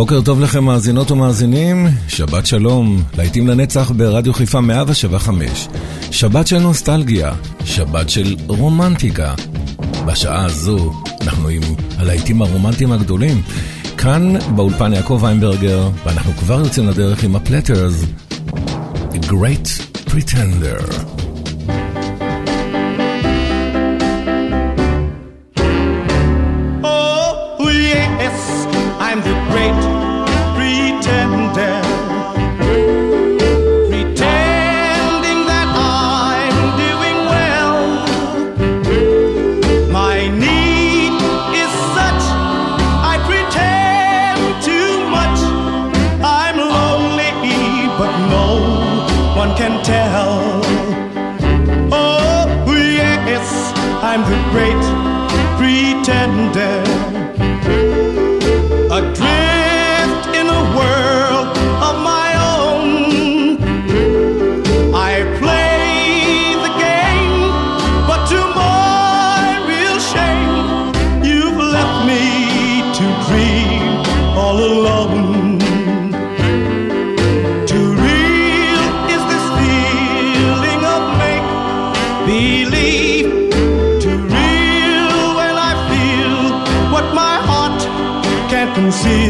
בוקר טוב לכם מאזינות ומאזינים, שבת שלום, להיטים לנצח ברדיו חיפה 175. שבת של נוסטלגיה, שבת של רומנטיקה. בשעה הזו אנחנו עם הלהיטים הרומנטיים הגדולים. כאן באולפן יעקב ויינברגר, ואנחנו כבר יוצאים לדרך עם הפלטרס, The Great Pretender. se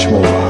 much more.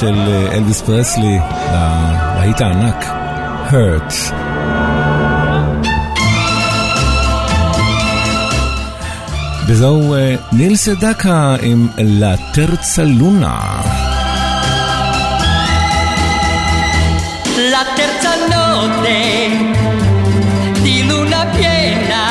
של אה, אלביס פרסלי, להיט הענק, hurt. וזהו אה, ניל סדקה עם לה תרצה לונה. La terza notte di luna piena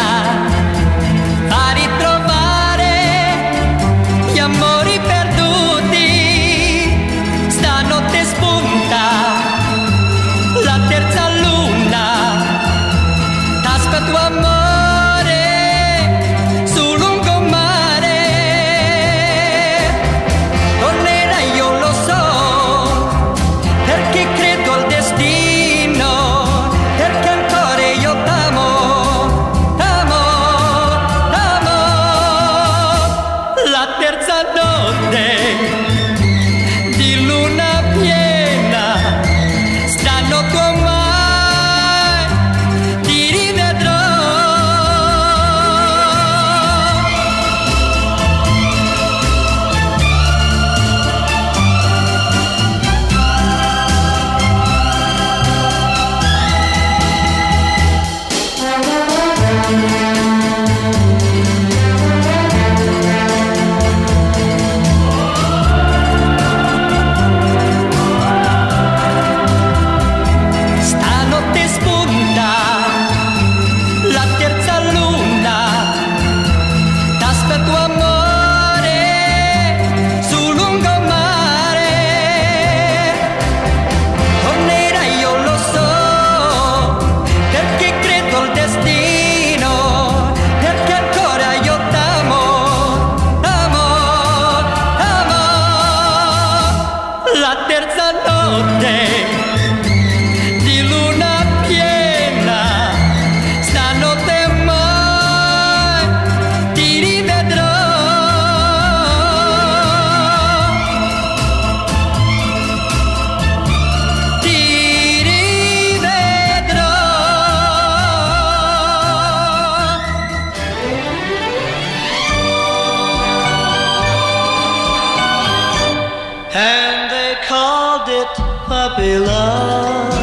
out puppy love.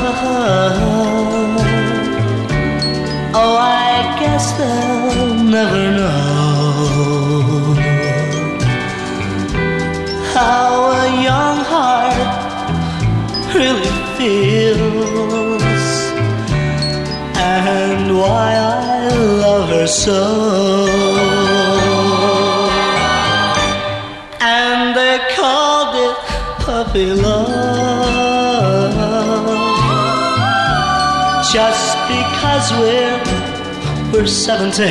Oh, I guess they'll never know how a young heart really feels and why I love her so. puppy love. swear we're 17.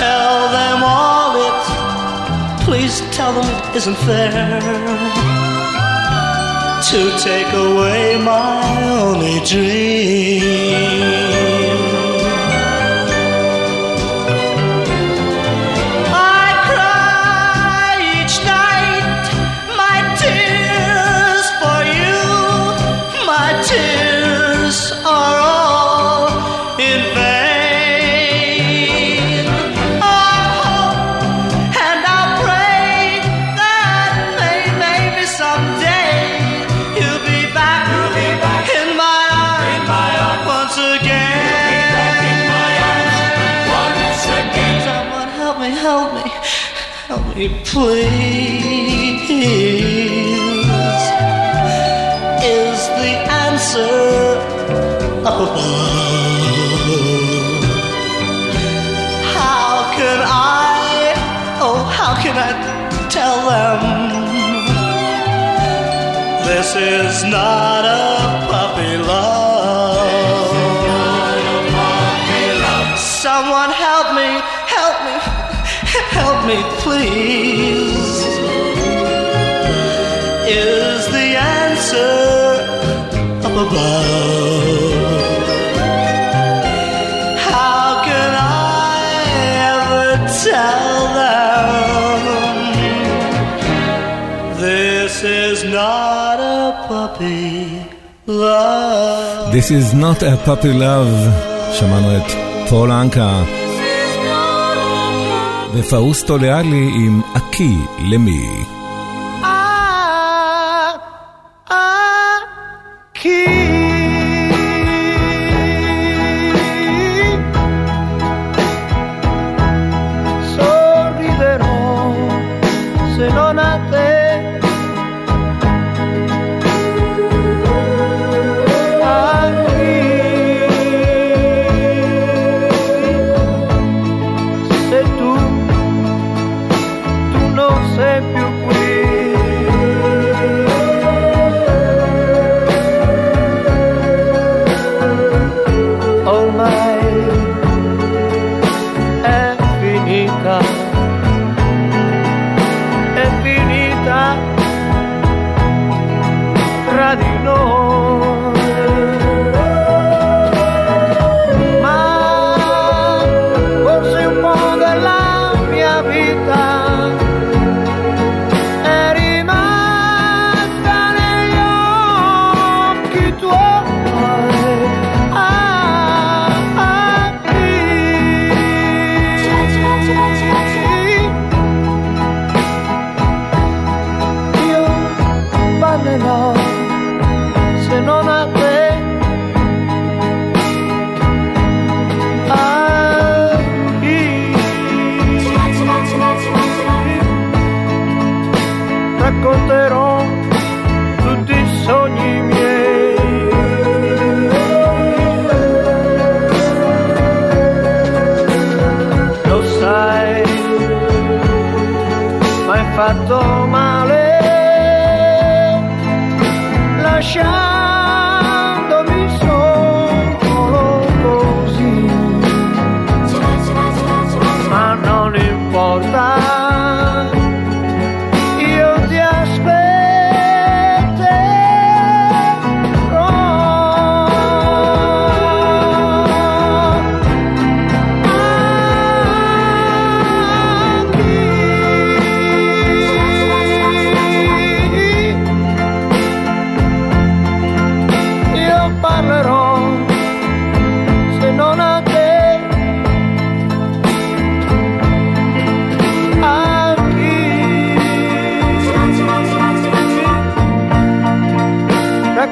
Tell them all it, please tell them it isn't fair to take away my only dream. it plays is the answer up above. How can I, oh, how can I tell them this is not a is the answer up above. How can I ever tell them this is not a puppy love? This is not a puppy love. שמענו את פול אנקה. ופאוסטו לאלי עם אקי למי.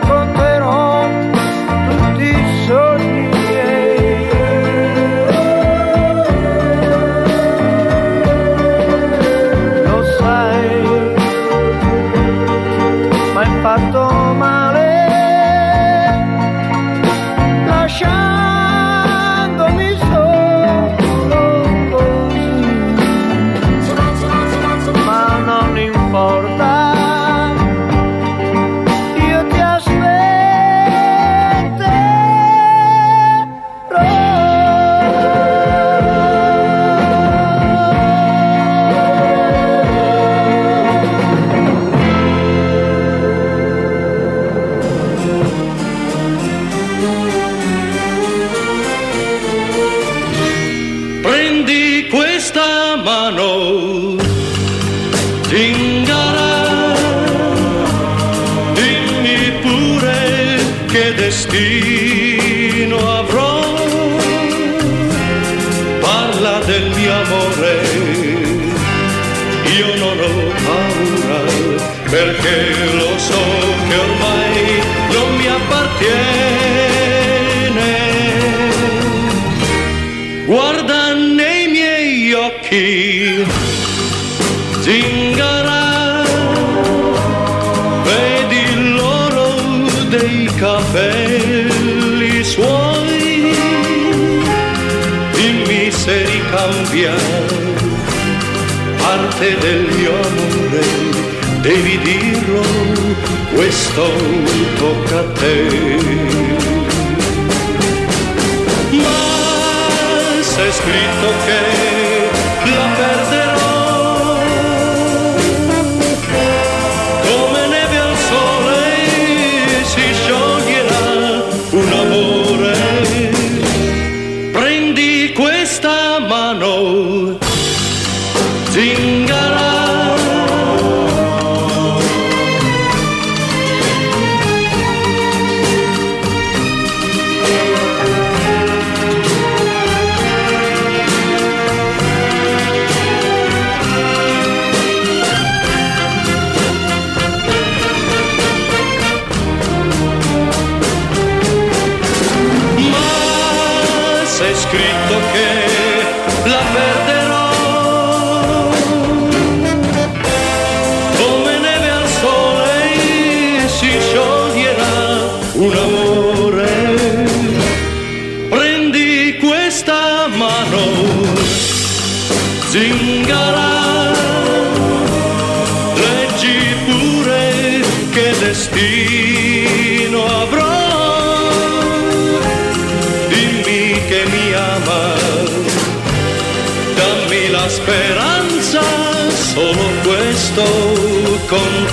fronterón devi dirlo, questo tocca a te. Ma se è scritto che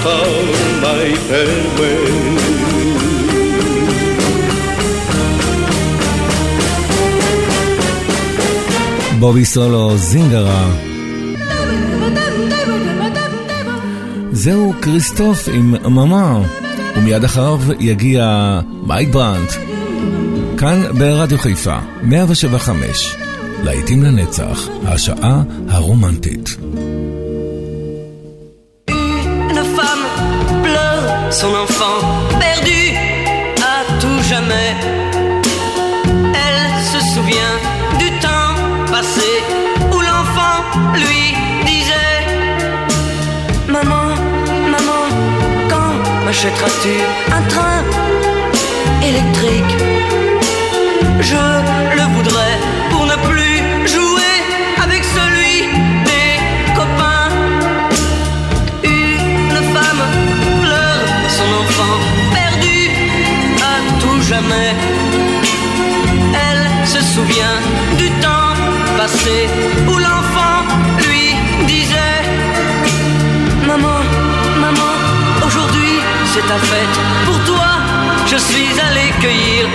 ormai per me. בובי סולו, זינגרה. זהו כריסטוף עם ממה, ומיד אחריו יגיע מייק ברנט. כאן ברדיו חיפה, 175, להיטים לנצח, השעה הרומנטית. Quand m'achèteras-tu un train électrique? Je Pour toi, je suis allé cueillir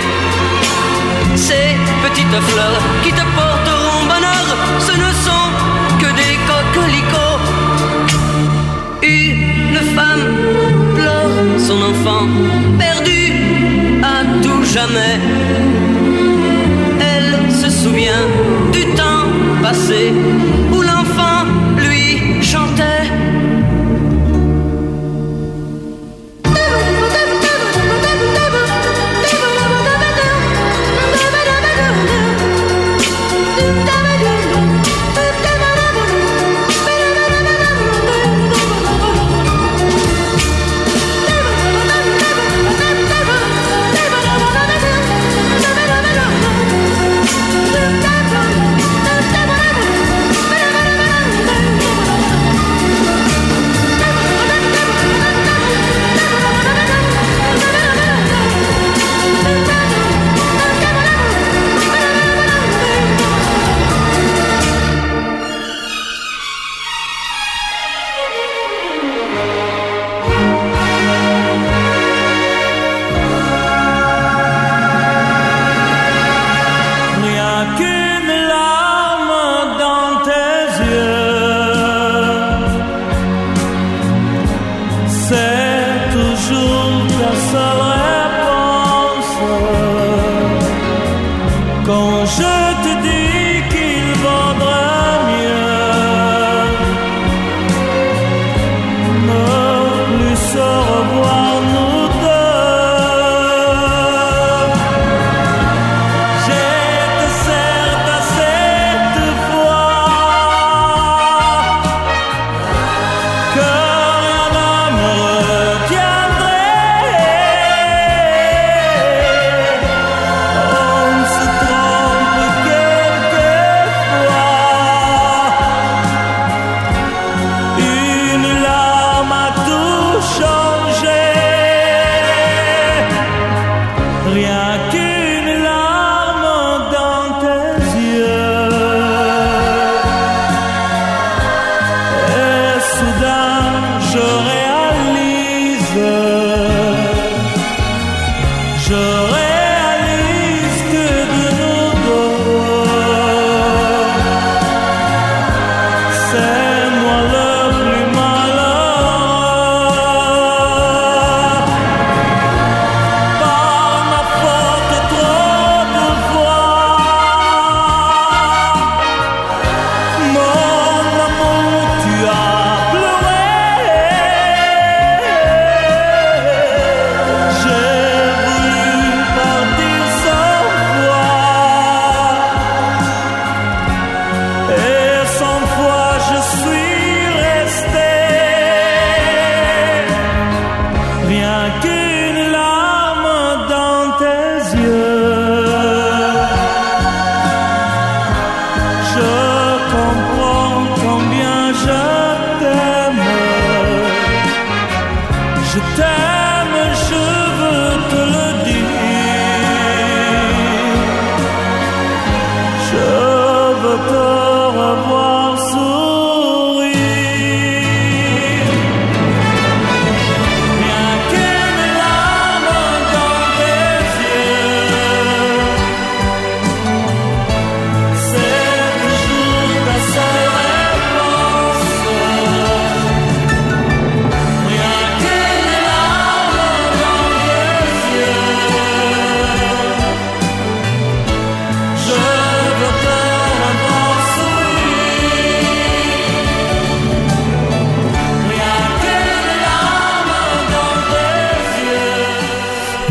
ces petites fleurs qui te porteront bonheur. Ce ne sont que des coquelicots. Une femme pleure son enfant perdu à tout jamais. Elle se souvient du temps passé où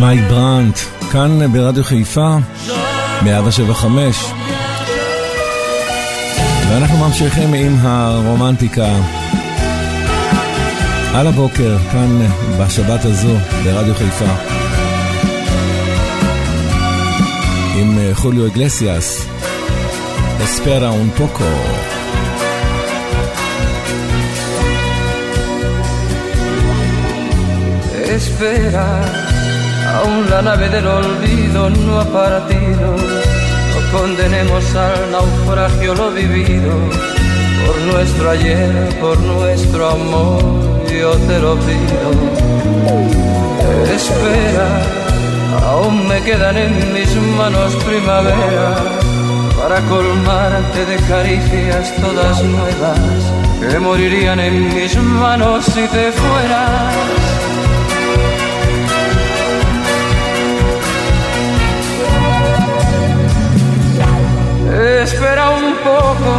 מייק ברנט, כאן ברדיו חיפה, 175. ואנחנו ממשיכים עם הרומנטיקה על הבוקר, כאן בשבת הזו ברדיו חיפה. עם אה, חוליו אגלסיאס, אספרה און פוקו. Espera, aún la nave del olvido no ha partido. No condenemos al naufragio lo vivido. Por nuestro ayer, por nuestro amor, yo te lo pido. Espera, aún me quedan en mis manos primavera para colmarte de caricias todas nuevas que morirían en mis manos si te fueras. Espera un poco,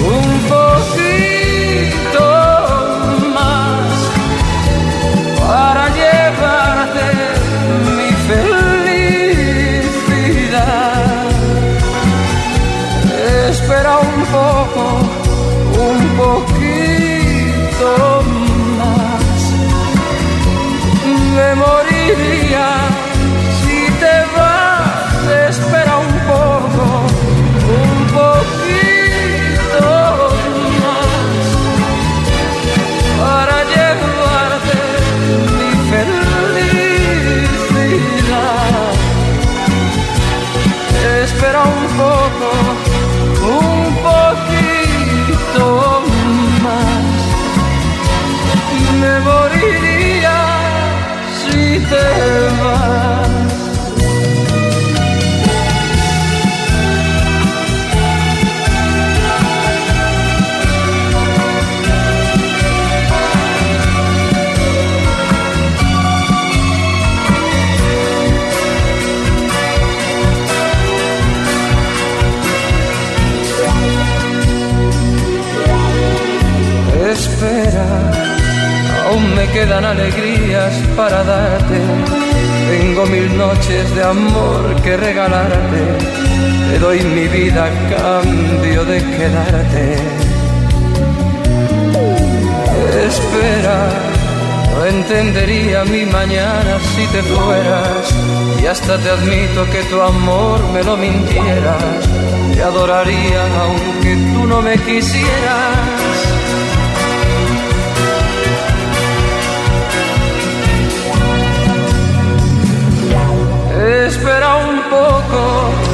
un poquito más para llevarte mi felicidad. Espera un poco, un poquito más. Me moriría si quedan alegrías para darte. Tengo mil noches de amor que regalarte. Te doy mi vida a cambio de quedarte. Espera, no entendería mi mañana si te fueras. Y hasta te admito que tu amor me lo mintieras. Te adoraría aunque tú no me quisieras. Espera un poco,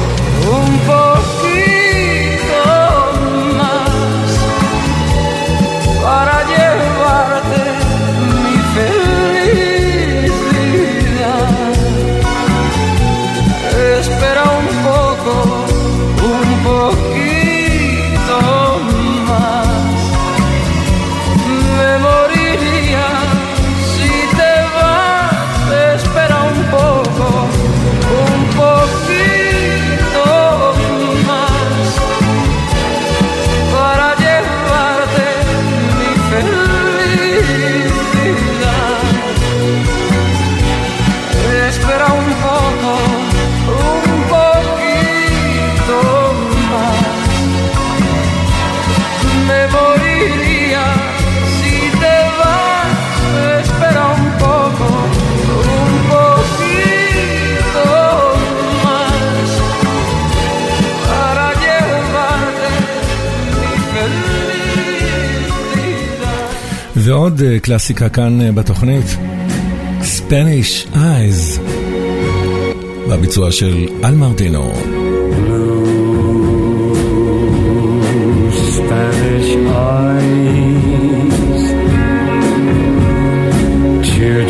עוד אה, קלאסיקה כאן אה, בתוכנית, Spanish Eyes, בביצוע של אל מרטינו.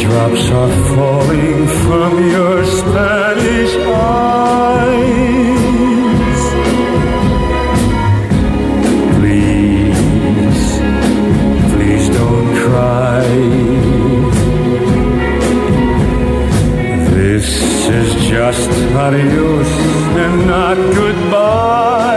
Drops are falling from your Just adios and not goodbye.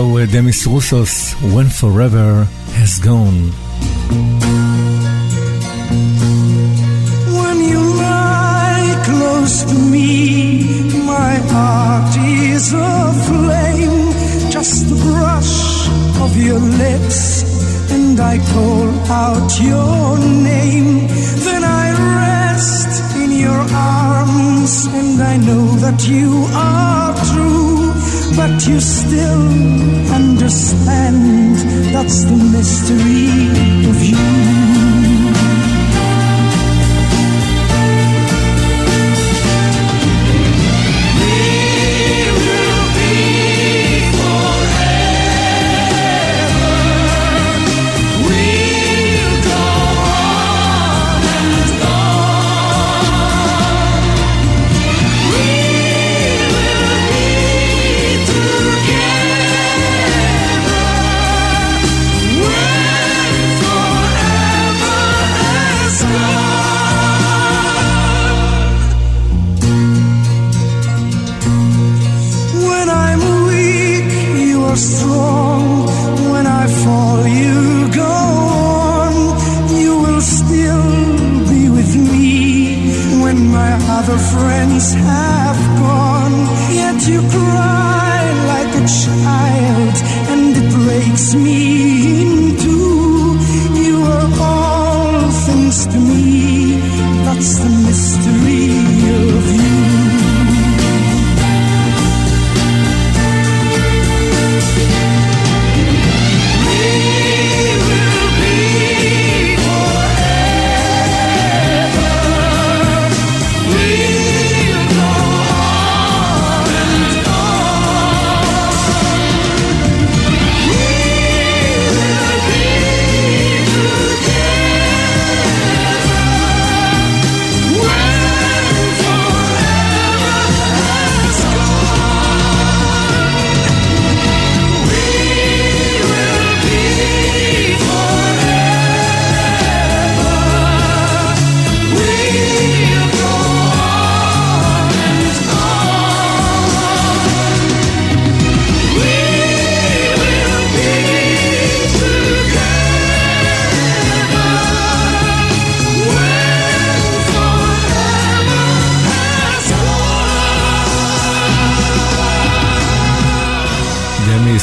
So Demis Roussos When Forever Has Gone. When you lie close to me, my heart is aflame. Just the brush of your lips, and I call out your name. Then I rest in your arms, and I know that you are but you still understand that's the mystery of you.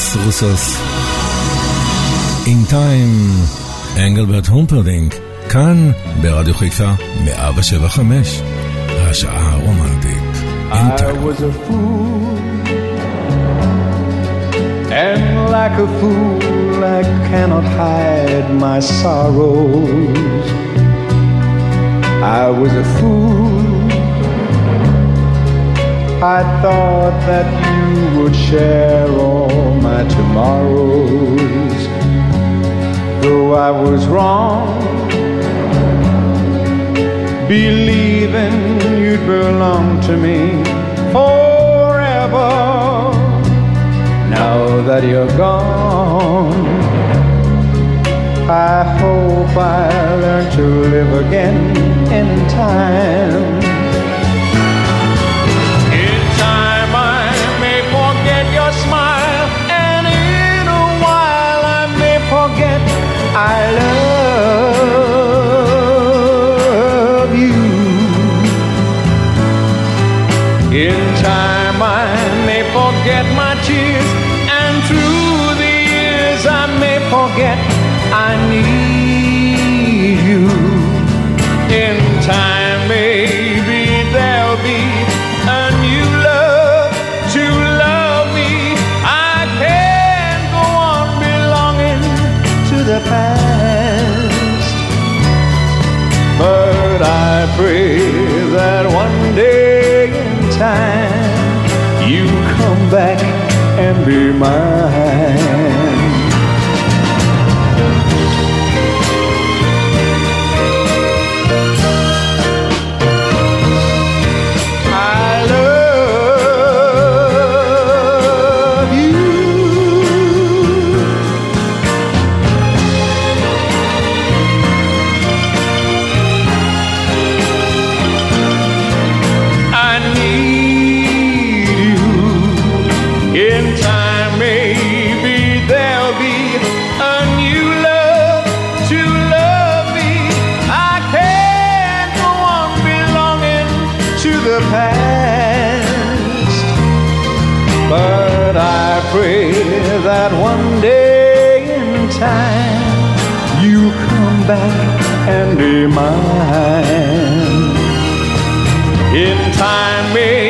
דמיס רוסוס. In Time, אנגלברט הומפרדינג, כאן ברדיו חיפה 175, השעה הרומנטית. In I Time. was a fool, and like a fool, I cannot hide my sorrows. I was a fool. I thought that you would share all my tomorrows. Though I was wrong, believing you'd belong to me forever. Now that you're gone, I hope I learn to live again in time. My tears, and through the years, I may forget I need you. In time, maybe there'll be a new love to love me. I can't go on belonging to the past. But I pray that one day in time you come back and be mine. Mine. In time, maybe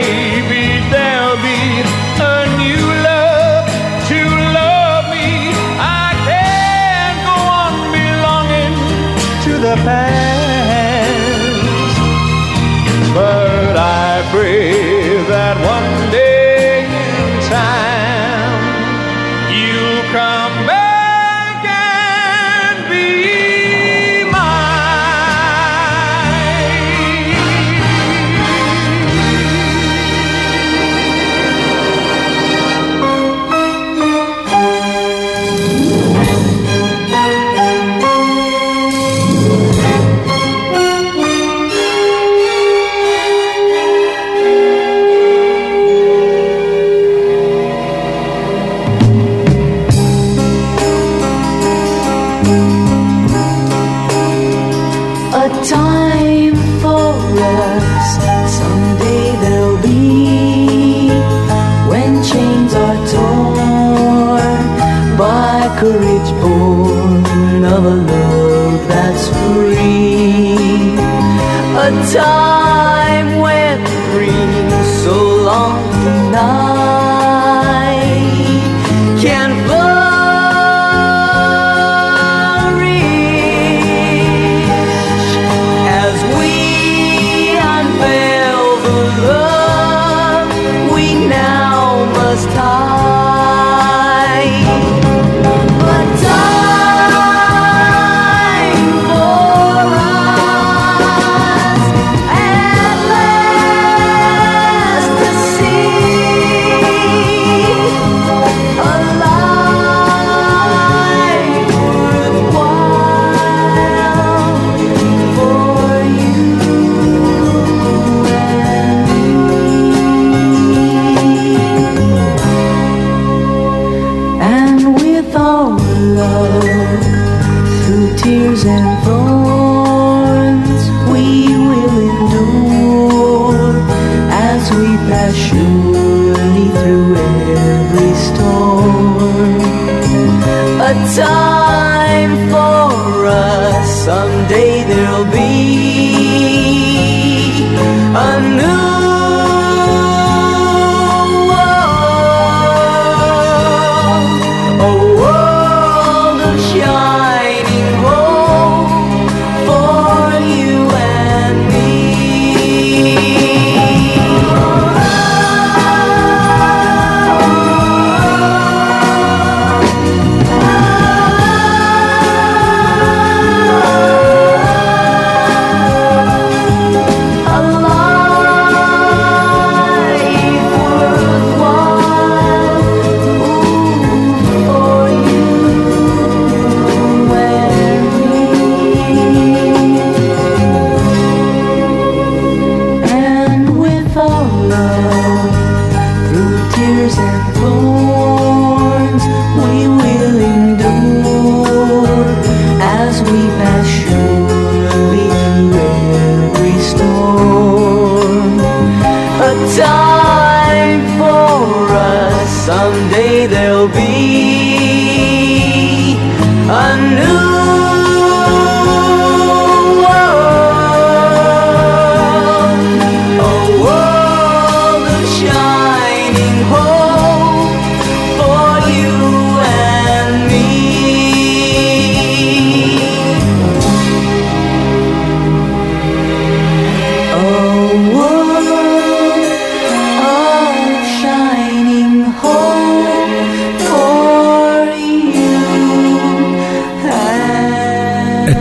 time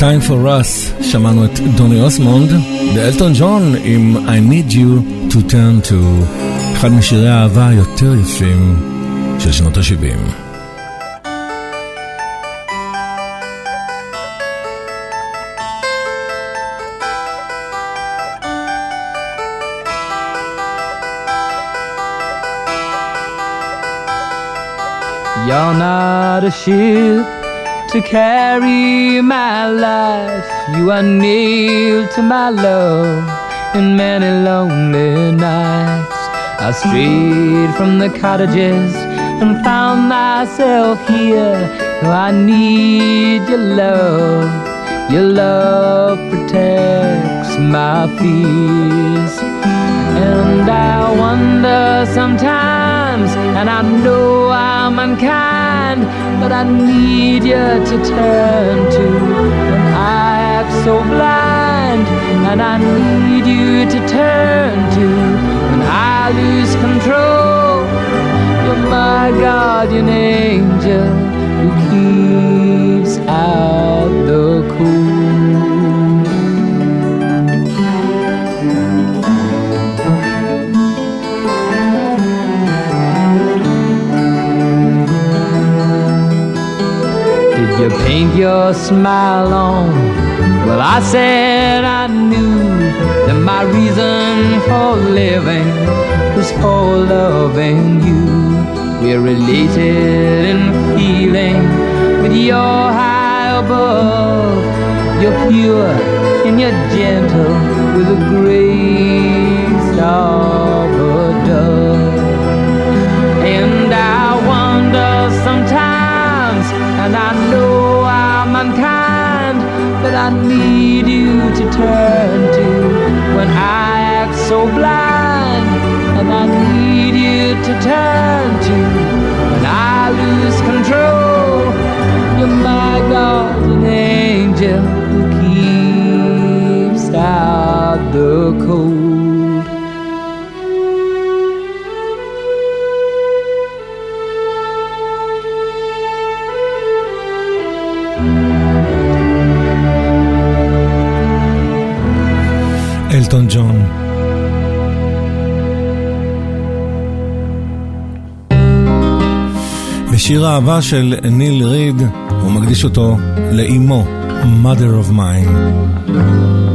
Time for Us, שמענו את דוני אוסמונד, ואלטון ג'ון עם I Need You to Turn to, אחד משירי האהבה היותר יפים של שנות ה-70. You're not a ship to carry my life. You are nailed to my love in many lonely nights. I strayed from the cottages and found myself here. I need your love. Your love protects my fears. And I wonder sometimes, and I know I'm unkind, but I need you to turn to when I act so blind. And I need you to turn to when I lose control. You're my guardian angel who keeps out the cold. You paint your smile on? Well, I said I knew that my reason for living was for loving you. We're related in feeling, but you're high above. You're pure and you're gentle with a grace of I need you to turn to when I act so blind. And I need you to turn to when I lose control. You're my guardian angel who keeps out the cold. אלטון ג'ון. בשיר האהבה של ניל ריד, הוא מקדיש אותו לאימו, mother of mine.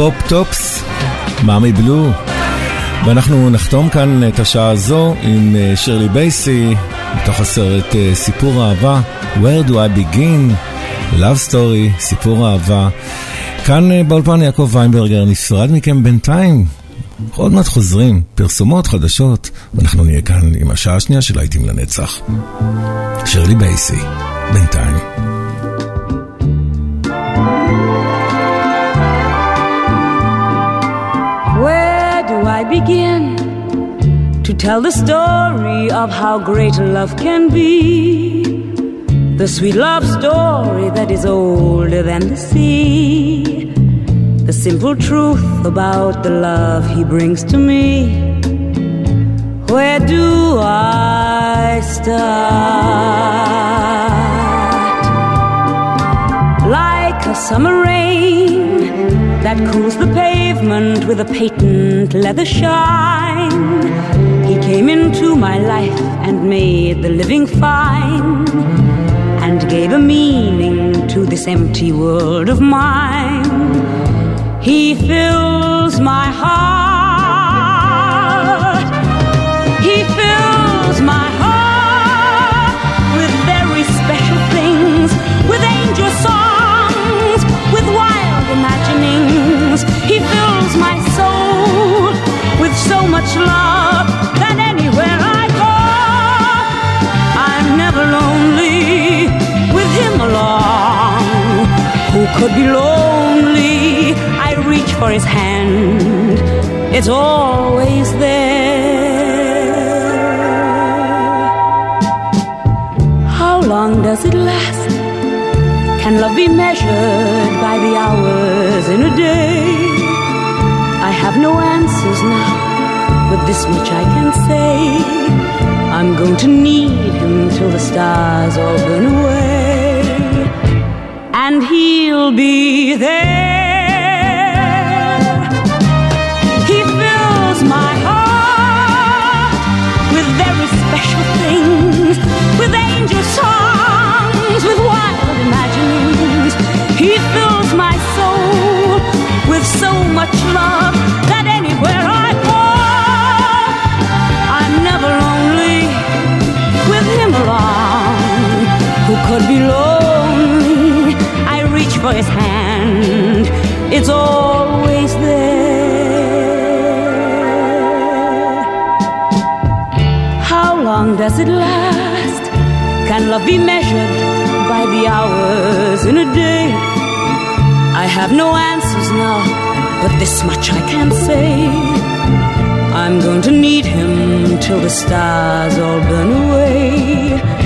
Girl. הפופ-טופס, מאמי בלו. ואנחנו נחתום כאן את השעה הזו עם אה, שירלי בייסי, מתוך הסרט אה, סיפור אהבה, Where do I begin? Love Story, סיפור אהבה. כאן אה, באולפן יעקב ויינברגר נפרד מכם בינתיים. עוד מעט חוזרים, פרסומות חדשות, ואנחנו נהיה כאן עם השעה השנייה של להיטים לנצח. שירלי בייסי, בינתיים. Begin to tell the story of how great love can be? The sweet love story that is older than the sea. The simple truth about the love he brings to me. Where do I start? Like a summer rain that cools the pavement with a patent leather shine. He came into my life and made the living fine and gave a meaning to this empty world of mine. He fills my heart. He fills my heart with very special things, with angel songs, He fills my soul with so much love that anywhere I go, I'm never lonely with him along. Who could be lonely? I reach for his hand, it's always there. How long does it last? Can love be measured by the hours in a day? no answers now, but this much I can say. I'm going to need him till the stars all burn away, and he'll be there. He fills my heart with very special things, with angel songs, with wild imaginings. He fills my soul with so much could be lonely, I reach for his hand. It's always there. How long does it last? Can love be measured by the hours in a day? I have no answers now, but this much I can say. I'm going to need him till the stars all burn away.